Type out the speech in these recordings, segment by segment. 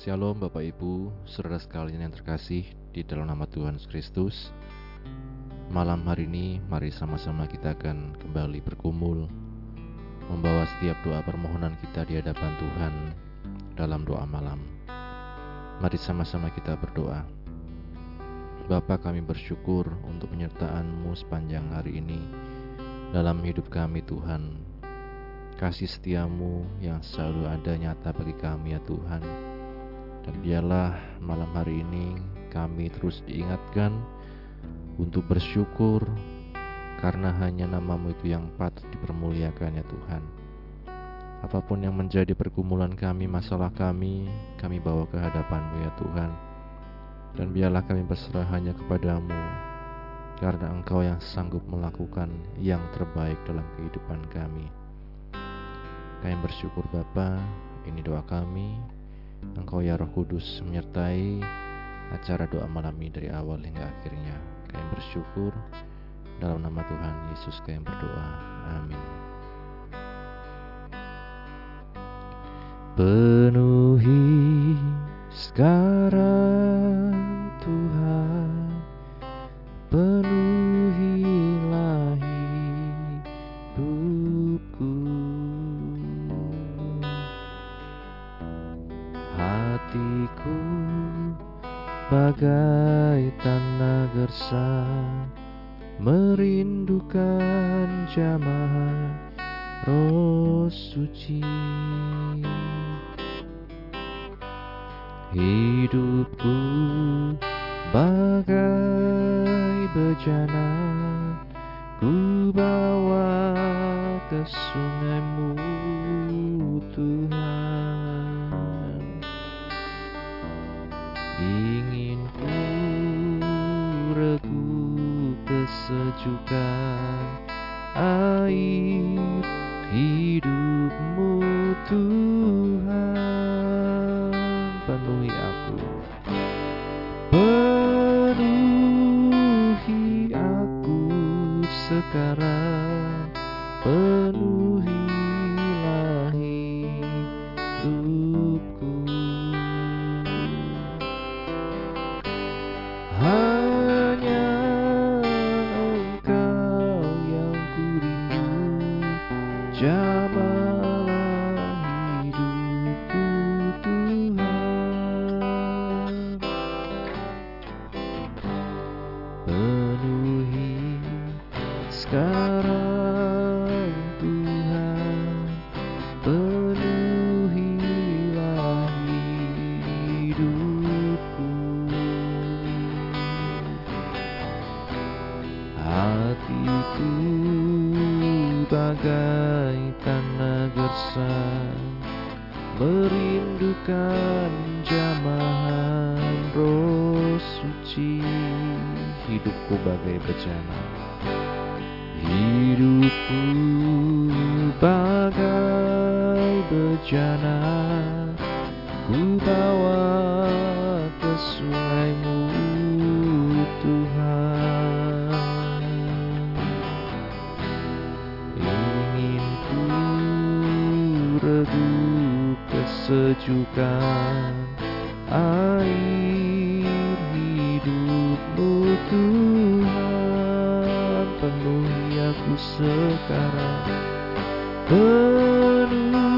Shalom Bapak Ibu, saudara sekalian yang terkasih di dalam nama Tuhan Kristus. Malam hari ini mari sama-sama kita akan kembali berkumul membawa setiap doa permohonan kita di hadapan Tuhan dalam doa malam. Mari sama-sama kita berdoa. Bapa kami bersyukur untuk penyertaan-Mu sepanjang hari ini dalam hidup kami Tuhan. Kasih setiamu yang selalu ada nyata bagi kami ya Tuhan dan biarlah malam hari ini kami terus diingatkan untuk bersyukur karena hanya namamu itu yang patut dipermuliakan ya Tuhan. Apa pun yang menjadi pergumulan kami, masalah kami, kami bawa ke hadapanmu ya Tuhan. Dan biarlah kami berserah hanya kepadamu, karena Engkau yang sanggup melakukan yang terbaik dalam kehidupan kami. Kami bersyukur Bapa, ini doa kami, Engkau ya Roh Kudus menyertai acara doa malam ini dari awal hingga akhirnya. Kami bersyukur dalam nama Tuhan Yesus kami berdoa. Amin. Penuhi sekarang just sekarang. Penuhi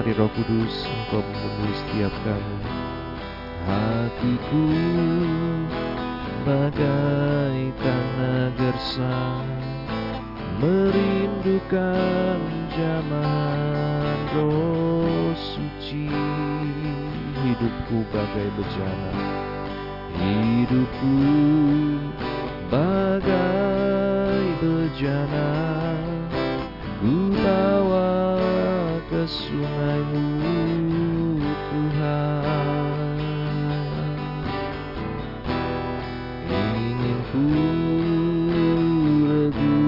Mari roh kudus engkau memenuhi setiap kami. Hatiku bagai tanah gersang Merindukan jamahan roh suci. Hidupku bagai bejana Hidupku bagai bejana. Ku bawa ke sungaimu Tuhan. Ingin ku regu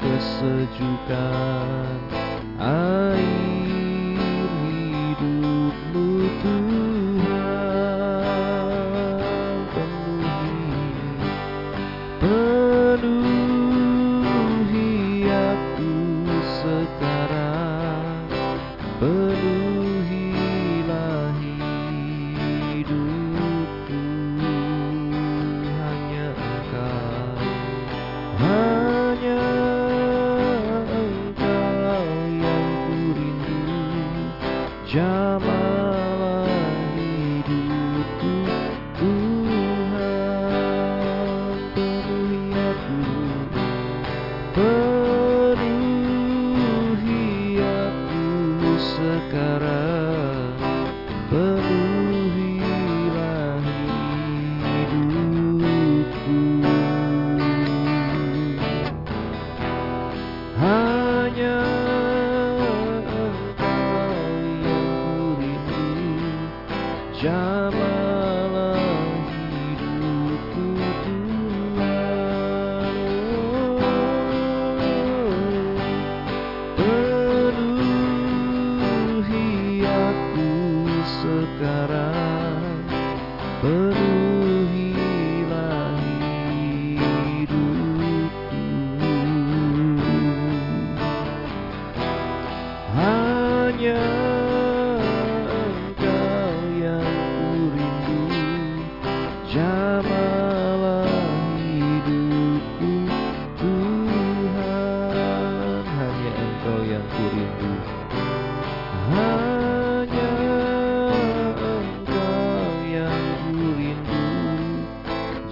kesejukan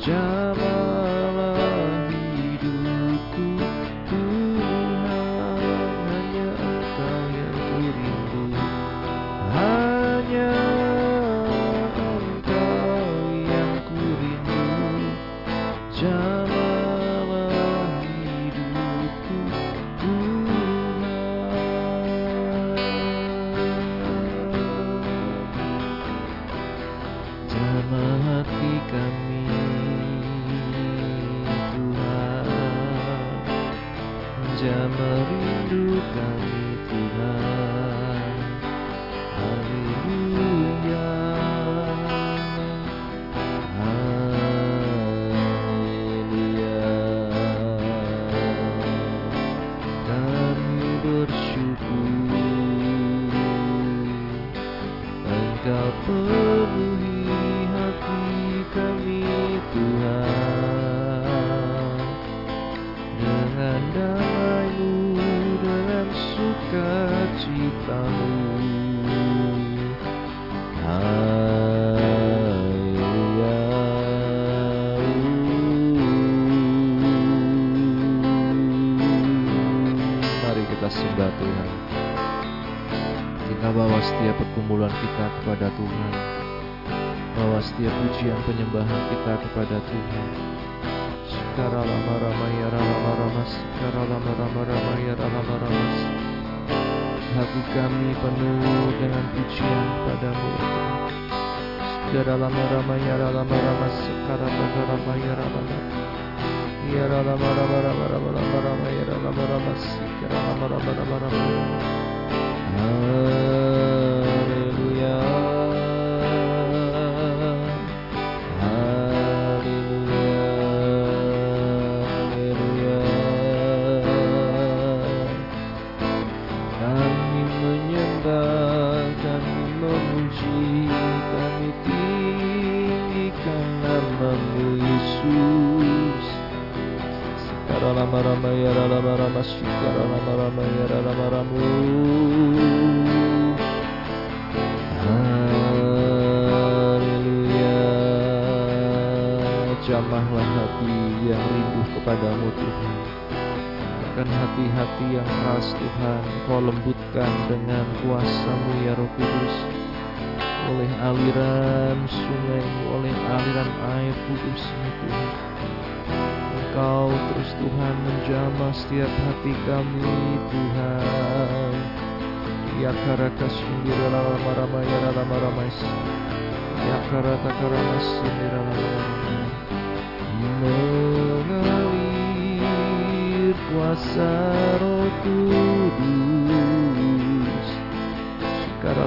这 sembah Tuhan. Kita bawa setiap pergumulan kita kepada Tuhan. Bawa setiap pujian penyembahan kita kepada Tuhan. Sekarang lama rama ya rama rama Sekarang lama rama rama ya rama rama Hati kami penuh dengan pujian padamu Sekarang lama rama ya rama rama Sekarang lama rama ya rama rama Ya hati-hati yang keras Tuhan Kau lembutkan dengan kuasamu ya Roh Kudus Oleh aliran sungai Oleh aliran air kudusmu Tuhan Engkau terus Tuhan menjamah setiap hati kami Tuhan Ya karaka sindira lama rama ya lama rama Ya karata karama sindira lama rama Mengalir kuasa roh kudus. Sikara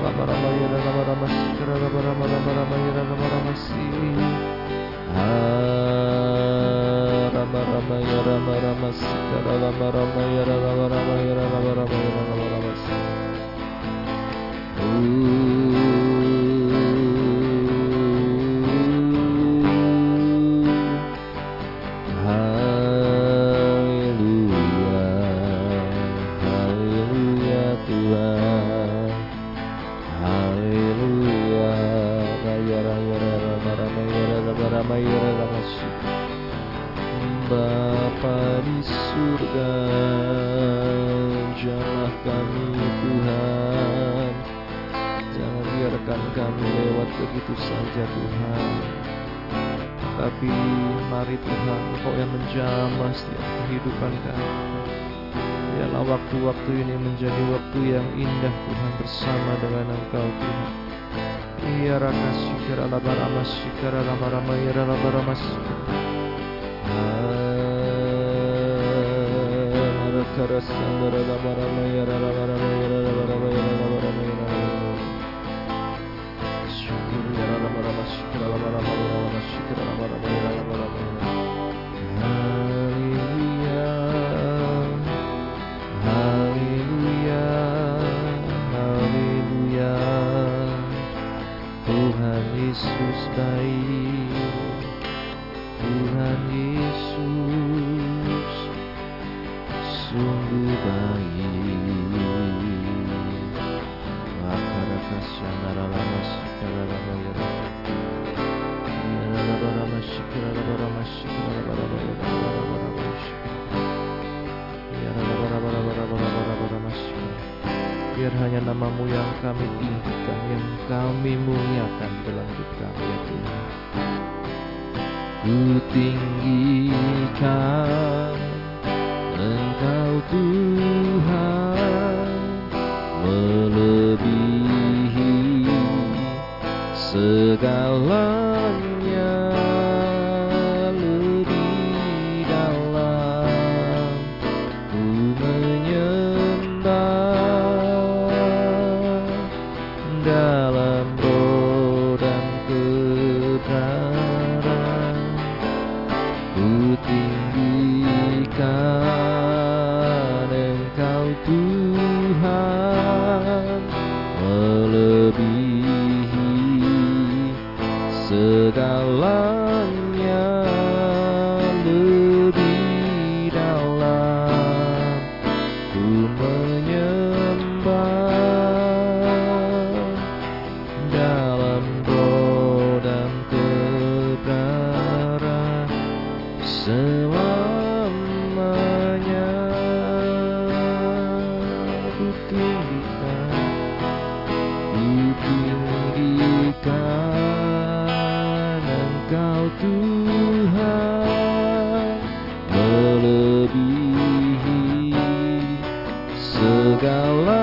biarkan kami lewat begitu saja Tuhan. Tapi mari Tuhan Kau yang menjamah setiap kehidupan kami. Biarlah waktu-waktu ini menjadi waktu yang indah Tuhan bersama dengan Engkau Tuhan. Ya raka sikara lama rama sikara lama rama ya rama rama sikara Kara sambara hidup kami ya Tuhan. Ku tinggikan Engkau Tuhan melebihi segalanya Tuhan melebihi segalanya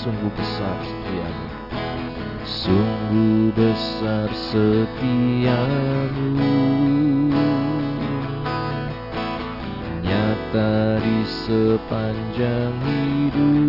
sungguh besar setiamu. Sungguh besar setiamu. Nyata di sepanjang hidupku.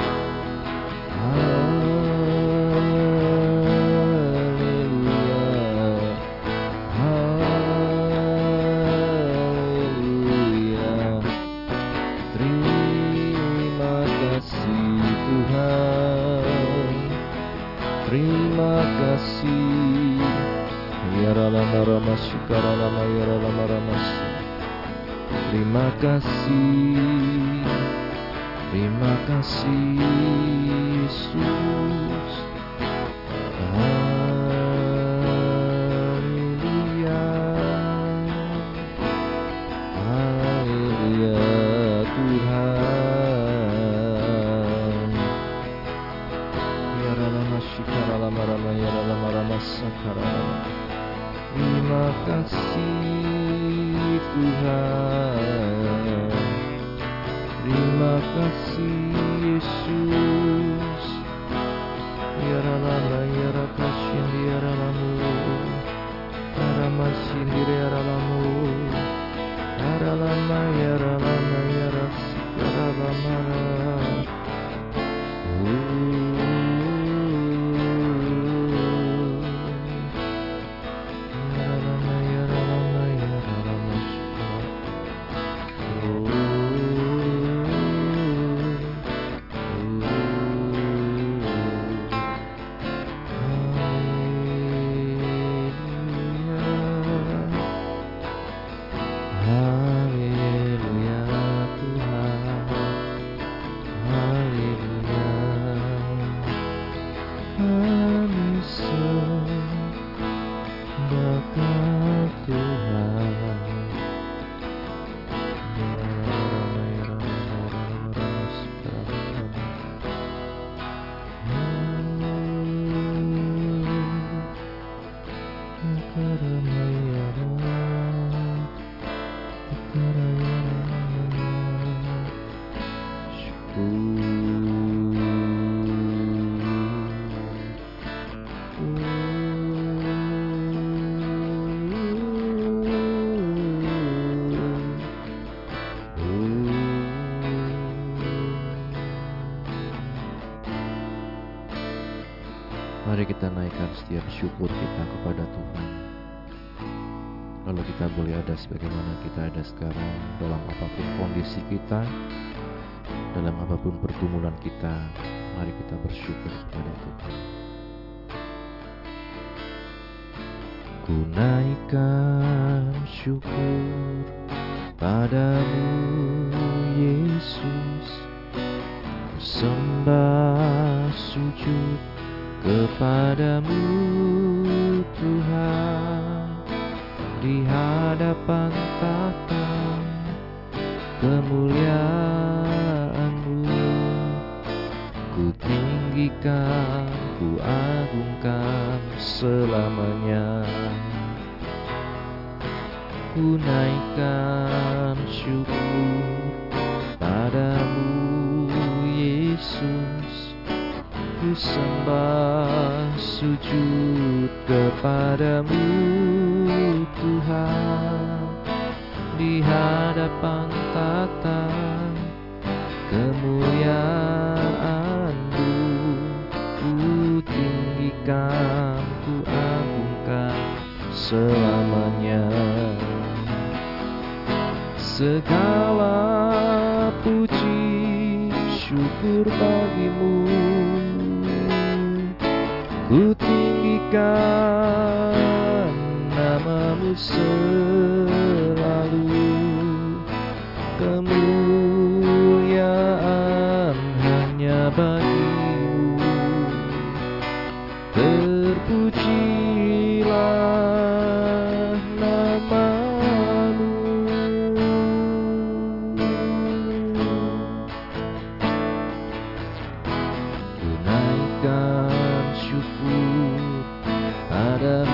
syukur kita kepada Tuhan. Lalu kita boleh ada sebagaimana kita ada sekarang dalam apa pun kondisi kita, dalam apa pun pergumulan kita, mari kita bersyukur kepada Tuhan. Ku naikkan syukur padamu Yesus Ku sembah sujud kepadamu ku agungkan selamanya. Ku naikkan syukur padamu Yesus. Ku sembah sujud kepadamu Tuhan. Di hadapan tata kemuliaan-Mu tinggikan ku agungkan selamanya. Segala puji syukur bagimu. Ku tinggikan namamu selalu. Kemuliaan hanya bagimu padamu Yesus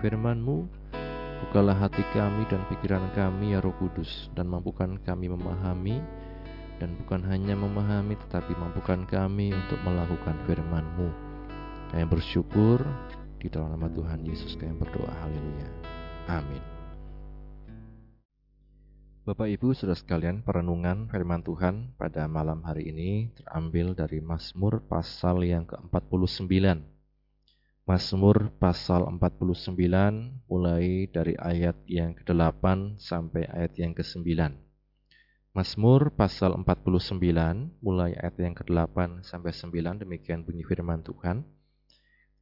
firmanmu bukalah hati kami dan pikiran kami ya Roh Kudus dan mampukan kami memahami dan bukan hanya memahami tetapi mampukan kami untuk melakukan firman-Mu. Kami bersyukur di dalam nama Tuhan Yesus kami berdoa. Haleluya. Amin. Bapak Ibu Saudara sekalian, perenungan firman Tuhan pada malam hari ini terambil dari Mazmur pasal yang ke-49. Mazmur pasal 49 mulai dari ayat yang ke-8 sampai ayat yang ke-9. Mazmur pasal 49 mulai ayat yang ke-8 sampai 9 demikian bunyi firman Tuhan.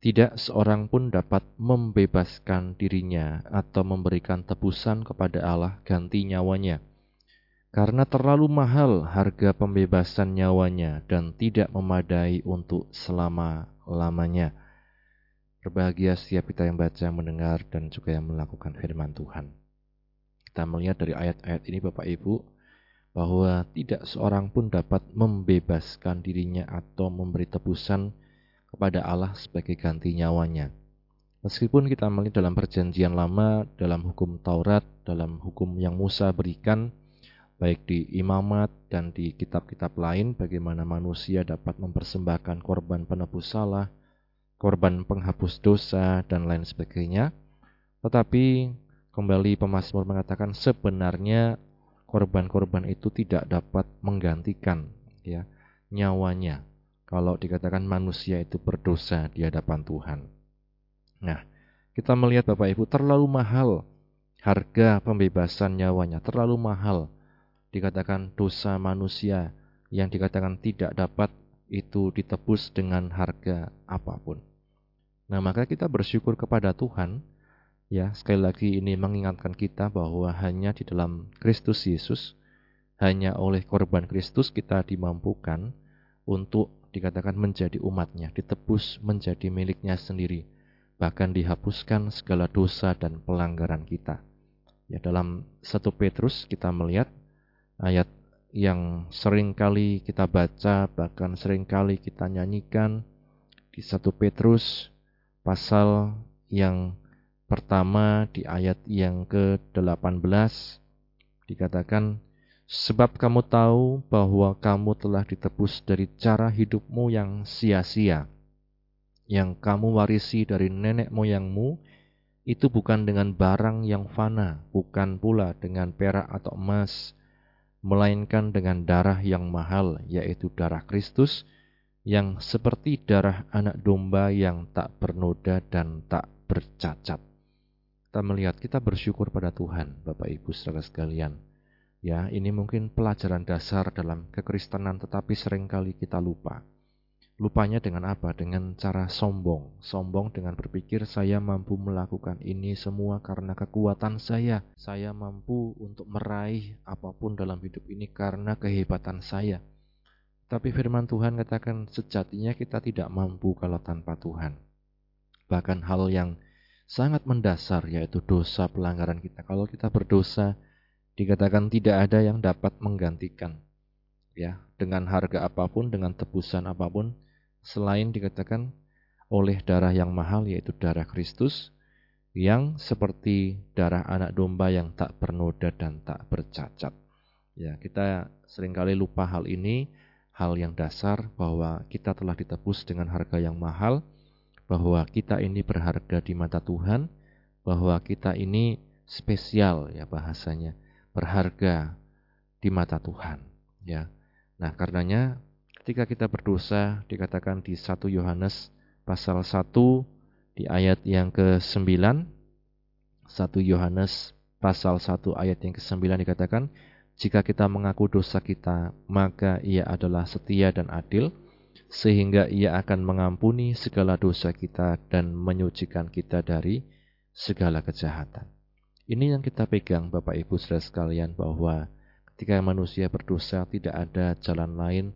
Tidak seorang pun dapat membebaskan dirinya atau memberikan tebusan kepada Allah ganti nyawanya. Karena terlalu mahal harga pembebasan nyawanya dan tidak memadai untuk selama-lamanya. Berbahagia setiap kita yang baca, mendengar, dan juga yang melakukan firman Tuhan. Kita melihat dari ayat-ayat ini Bapak Ibu, bahwa tidak seorang pun dapat membebaskan dirinya atau memberi tebusan kepada Allah sebagai ganti nyawanya. Meskipun kita melihat dalam perjanjian lama, dalam hukum Taurat, dalam hukum yang Musa berikan, baik di imamat dan di kitab-kitab lain, bagaimana manusia dapat mempersembahkan korban penebus salah, korban penghapus dosa, dan lain sebagainya. Tetapi kembali pemazmur mengatakan sebenarnya korban-korban itu tidak dapat menggantikan ya nyawanya kalau dikatakan manusia itu berdosa di hadapan Tuhan. Nah, kita melihat Bapak Ibu terlalu mahal harga pembebasan nyawanya, terlalu mahal dikatakan dosa manusia yang dikatakan tidak dapat itu ditebus dengan harga apa pun. Nah, maka kita bersyukur kepada Tuhan Ya, sekali lagi ini mengingatkan kita bahwa hanya di dalam Kristus Yesus, hanya oleh korban Kristus kita dimampukan untuk dikatakan menjadi umatnya, ditebus menjadi miliknya sendiri, bahkan dihapuskan segala dosa dan pelanggaran kita. Ya, dalam satu Petrus kita melihat ayat yang sering kali kita baca, bahkan sering kali kita nyanyikan di satu Petrus pasal yang pertama di ayat yang ke-18 dikatakan sebab kamu tahu bahwa kamu telah ditebus dari cara hidupmu yang sia-sia yang kamu warisi dari nenek moyangmu itu bukan dengan barang yang fana, bukan pula dengan perak atau emas, melainkan dengan darah yang mahal, yaitu darah Kristus, yang seperti darah anak domba yang tak bernoda dan tak bercacat kita melihat kita bersyukur pada Tuhan, Bapak Ibu saudara sekalian. Ya, ini mungkin pelajaran dasar dalam kekristenan tetapi sering kali kita lupa. Lupanya dengan apa? Dengan cara sombong. Sombong dengan berpikir saya mampu melakukan ini semua karena kekuatan saya. Saya mampu untuk meraih apa pun dalam hidup ini karena kehebatan saya. Tapi firman Tuhan katakan sejatinya kita tidak mampu kalau tanpa Tuhan. Bahkan hal yang sangat mendasar yaitu dosa pelanggaran kita. Kalau kita berdosa dikatakan tidak ada yang dapat menggantikan ya dengan harga apa pun dengan tebusan apa pun selain dikatakan oleh darah yang mahal yaitu darah Kristus yang seperti darah anak domba yang tak bernoda dan tak bercacat. Ya, kita sering kali lupa hal ini, hal yang dasar bahwa kita telah ditebus dengan harga yang mahal bahwa kita ini berharga di mata Tuhan, bahwa kita ini spesial ya bahasanya, berharga di mata Tuhan, ya. Nah, karenanya ketika kita berdosa dikatakan di 1 Yohanes pasal 1 di ayat yang ke-9 1 Yohanes pasal 1 ayat yang ke-9 dikatakan jika kita mengaku dosa kita maka ia adalah setia dan adil sehingga ia akan mengampuni segala dosa kita dan menyucikan kita dari segala kejahatan. Ini yang kita pegang Bapak Ibu saudara sekalian bahwa ketika manusia berdosa tidak ada jalan lain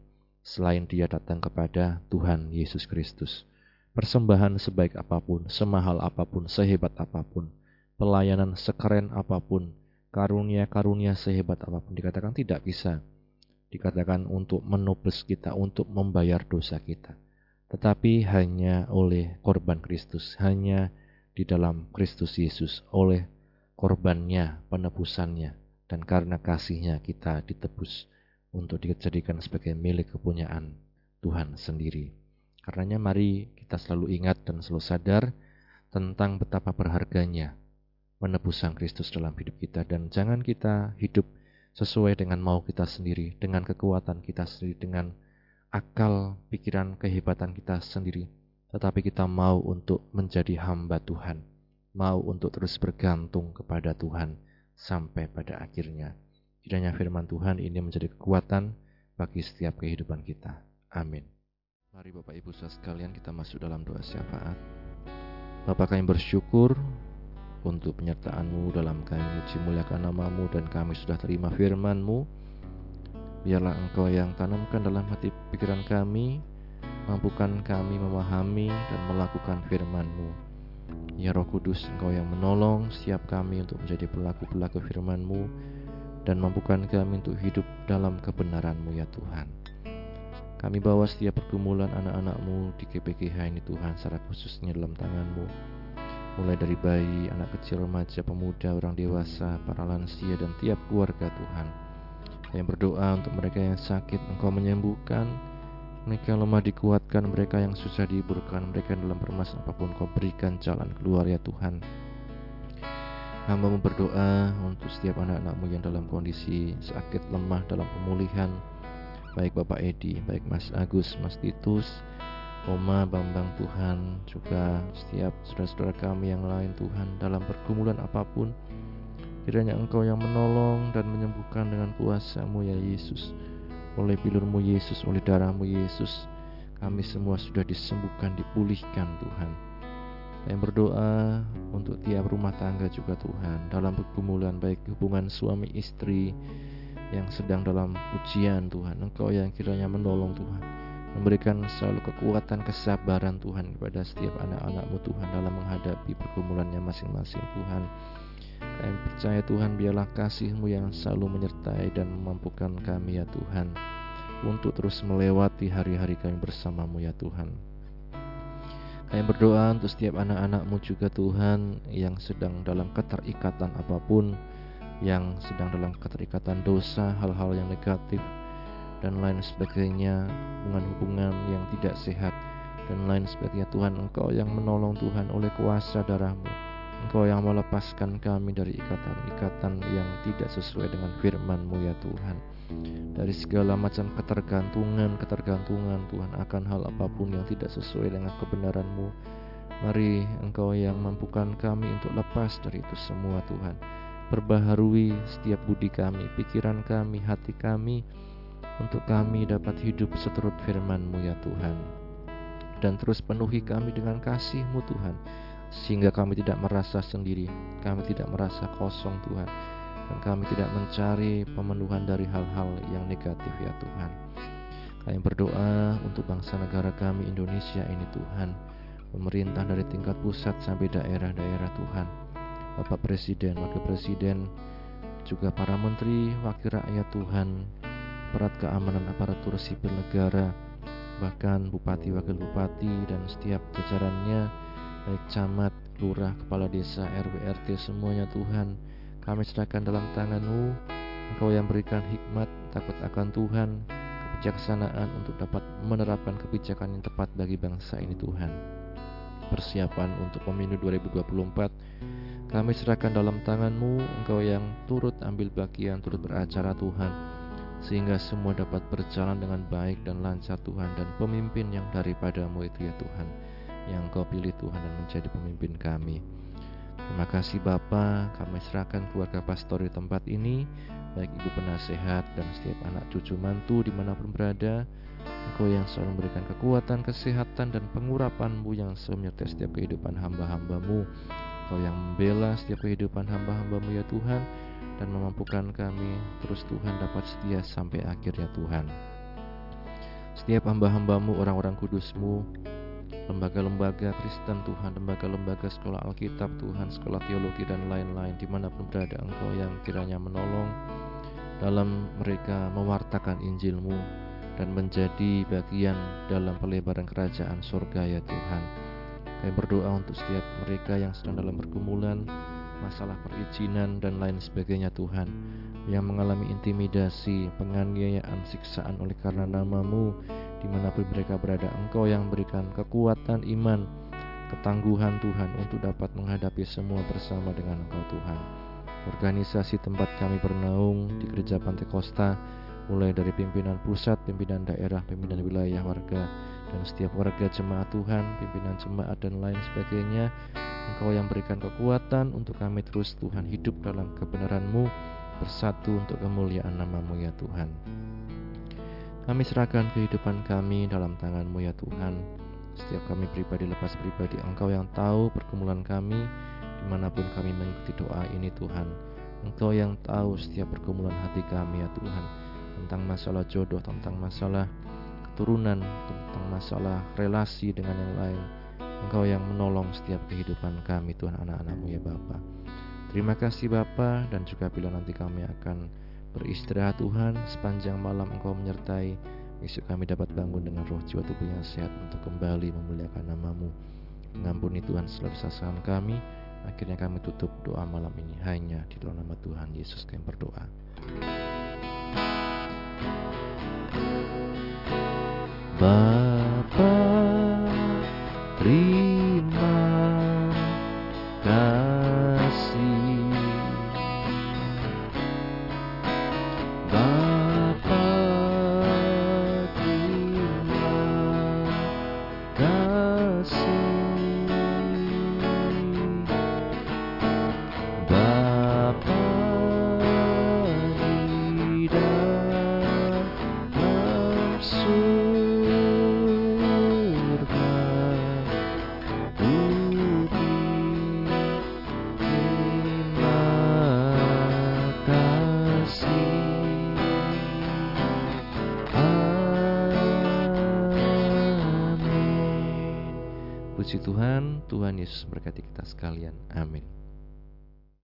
selain dia datang kepada Tuhan Yesus Kristus. Persembahan sebaik apa pun, semahal apa pun, sehebat apa pun, pelayanan sekeren apa pun, karunia-karunia sehebat apa pun dikatakan tidak bisa dikatakan untuk menoples kita, untuk membayar dosa kita. Tetapi hanya oleh korban Kristus, hanya di dalam Kristus Yesus, oleh korbannya, penebusannya, dan karena kasihnya kita ditebus untuk dijadikan sebagai milik kepunyaan Tuhan sendiri. Karenanya mari kita selalu ingat dan selalu sadar tentang betapa berharganya penebusan Kristus dalam hidup kita dan jangan kita hidup sesuai dengan mau kita sendiri, dengan kekuatan kita sendiri, dengan akal, pikiran, kehebatan kita sendiri. Tetapi kita mau untuk menjadi hamba Tuhan, mau untuk terus bergantung kepada Tuhan sampai pada akhirnya Kiranya firman Tuhan ini menjadi kekuatan bagi setiap kehidupan kita. Amin. Mari Bapak Ibu saudara sekalian kita masuk dalam doa syafaat. Bapak kami bersyukur untuk penyertaan-Mu dalam kami muji muliakan namamu dan kami sudah terima firman-Mu. Biarlah Engkau yang tanamkan dalam hati pikiran kami, mampukan kami memahami dan melakukan firman-Mu. Ya Roh Kudus, Engkau yang menolong setiap kami untuk menjadi pelaku-pelaku firman-Mu dan mampukan kami untuk hidup dalam kebenaran-Mu ya Tuhan. Kami bawa setiap pergumulan anak-anak-Mu di GPGH ini Tuhan secara khususnya dalam tangan-Mu. Mulai dari bayi, anak kecil, remaja, pemuda, orang dewasa, para lansia, dan tiap keluarga Tuhan. Yang berdoa untuk mereka yang sakit, Engkau menyembuhkan, mereka yang lemah dikuatkan, mereka yang susah dihiburkan, mereka dalam permasalahan apa pun Kau berikan jalan keluar ya Tuhan. Hamba berdoa untuk setiap anak-anakmu yang dalam kondisi sakit lemah dalam pemulihan Baik Bapak Edi, baik Mas Agus, Mas Titus, Oma, Bambang Tuhan Juga setiap saudara-saudara kami yang lain Tuhan Dalam pergumulan apa pun Kiranya Engkau yang menolong dan menyembuhkan dengan kuasamu ya Yesus. Oleh pilurmu Yesus, oleh darahmu Yesus Kami semua sudah disembuhkan, dipulihkan Tuhan yang berdoa untuk tiap rumah tangga juga Tuhan. Dalam pergumulan baik hubungan suami istri yang sedang dalam ujian Tuhan. Engkau yang kiranya menolong Tuhan. Memberikan selalu kekuatan kesabaran Tuhan kepada setiap anak-anakmu Tuhan dalam menghadapi pergumulannya masing-masing Tuhan. Kami percaya Tuhan biarlah kasihmu yang selalu menyertai dan memampukan kami ya Tuhan untuk terus melewati hari-hari kami bersamamu ya Tuhan kami berdoa untuk setiap anak-anakmu juga Tuhan yang sedang dalam keterikatan apa pun Yang sedang dalam keterikatan dosa, hal-hal yang negatif Dan lain sebagainya Hubungan-hubungan yang tidak sehat Dan lain sebagainya. Tuhan Engkau yang menolong Tuhan oleh kuasa darahmu. Engkau yang melepaskan kami dari ikatan-ikatan yang tidak sesuai dengan firman-Mu ya Tuhan dari segala macam ketergantungan-ketergantungan Tuhan akan hal apa pun yang tidak sesuai dengan kebenaran-Mu. Mari Engkau yang mampukan kami untuk lepas dari itu semua Tuhan. Perbaharui setiap budi kami, pikiran kami, hati kami, untuk kami dapat hidup seturut firman-Mu ya Tuhan. Dan terus penuhi kami dengan kasih-Mu Tuhan, sehingga kami tidak merasa sendiri, kami tidak merasa kosong Tuhan, dan kami tidak mencari pemenuhan dari hal-hal yang negatif ya Tuhan. Kami berdoa untuk bangsa negara kami Indonesia ini Tuhan, pemerintah dari tingkat pusat sampai daerah-daerah Tuhan, Bapak Presiden, Wakil Presiden, juga para menteri, wakil rakyat Tuhan, aparat keamanan aparatur sipil negara, bahkan bupati, wakil bupati, dan setiap jajarannya, baik camat, lurah, kepala desa, RW, RT, semuanya Tuhan, kami serahkan dalam tanganmu Engkau yang berikan hikmat, takut akan Tuhan Kebijaksanaan untuk dapat menerapkan kebijakan yang tepat bagi bangsa ini Tuhan. Persiapan untuk pemilu 2024 Kami serahkan dalam tanganmu Engkau yang turut ambil bagian, turut beracara Tuhan Sehingga semua dapat berjalan dengan baik dan lancar Tuhan Dan pemimpin yang daripadamu itu ya Tuhan Yang Engkau pilih Tuhan dan menjadi pemimpin kami Terima kasih Bapa, kami serahkan keluarga pastor di tempat ini, baik ibu penasehat dan setiap anak cucu mantu di mana pun berada. Engkau yang selalu memberikan kekuatan, kesehatan, dan pengurapanmu yang selalu menyertai setiap kehidupan hamba-hambamu. Engkau yang membela setiap kehidupan hamba-hambamu ya Tuhan, dan memampukan kami terus Tuhan dapat setia sampai akhir ya Tuhan. Setiap hamba-hambamu, orang-orang kudusmu, lembaga-lembaga Kristen Tuhan, lembaga-lembaga sekolah Alkitab Tuhan, sekolah teologi dan lain-lain di mana pun berada Engkau yang kiranya menolong dalam mereka mewartakan Injilmu dan menjadi bagian dalam pelebaran kerajaan surga ya Tuhan. Kami berdoa untuk setiap mereka yang sedang dalam pergumulan, masalah perizinan dan lain sebagainya Tuhan, yang mengalami intimidasi, penganiayaan, siksaan oleh karena namamu, di mana pun mereka berada Engkau yang memberikan kekuatan iman ketangguhan Tuhan untuk dapat menghadapi semua bersama dengan Engkau Tuhan organisasi tempat kami bernaung di gereja Pantai Kosta mulai dari pimpinan pusat, pimpinan daerah, pimpinan wilayah warga dan setiap warga jemaat Tuhan, pimpinan jemaat dan lain sebagainya Engkau yang berikan kekuatan untuk kami terus Tuhan hidup dalam kebenaran-Mu bersatu untuk kemuliaan namamu ya Tuhan. Kami serahkan kehidupan kami dalam tanganmu ya Tuhan. Setiap kami pribadi lepas pribadi, Engkau yang tahu pergumulan kami, di mana pun kami mengikuti doa ini Tuhan. Engkau yang tahu setiap pergumulan hati kami ya Tuhan, tentang masalah jodoh, tentang masalah keturunan, tentang masalah relasi dengan yang lain. Engkau yang menolong setiap kehidupan kami Tuhan anak-anakmu ya Bapak. Terima kasih Bapa dan juga bila nanti kami akan beristirahat Tuhan sepanjang malam Engkau menyertai Besok kami dapat bangun dengan roh jiwa tubuh yang sehat untuk kembali memuliakan namamu. Mengampuni Tuhan selalu kesalahan kami. Akhirnya kami tutup doa malam ini hanya di dalam nama Tuhan Yesus kami berdoa. Bapa terima Tuhan Yesus berkati kita sekalian. Amin.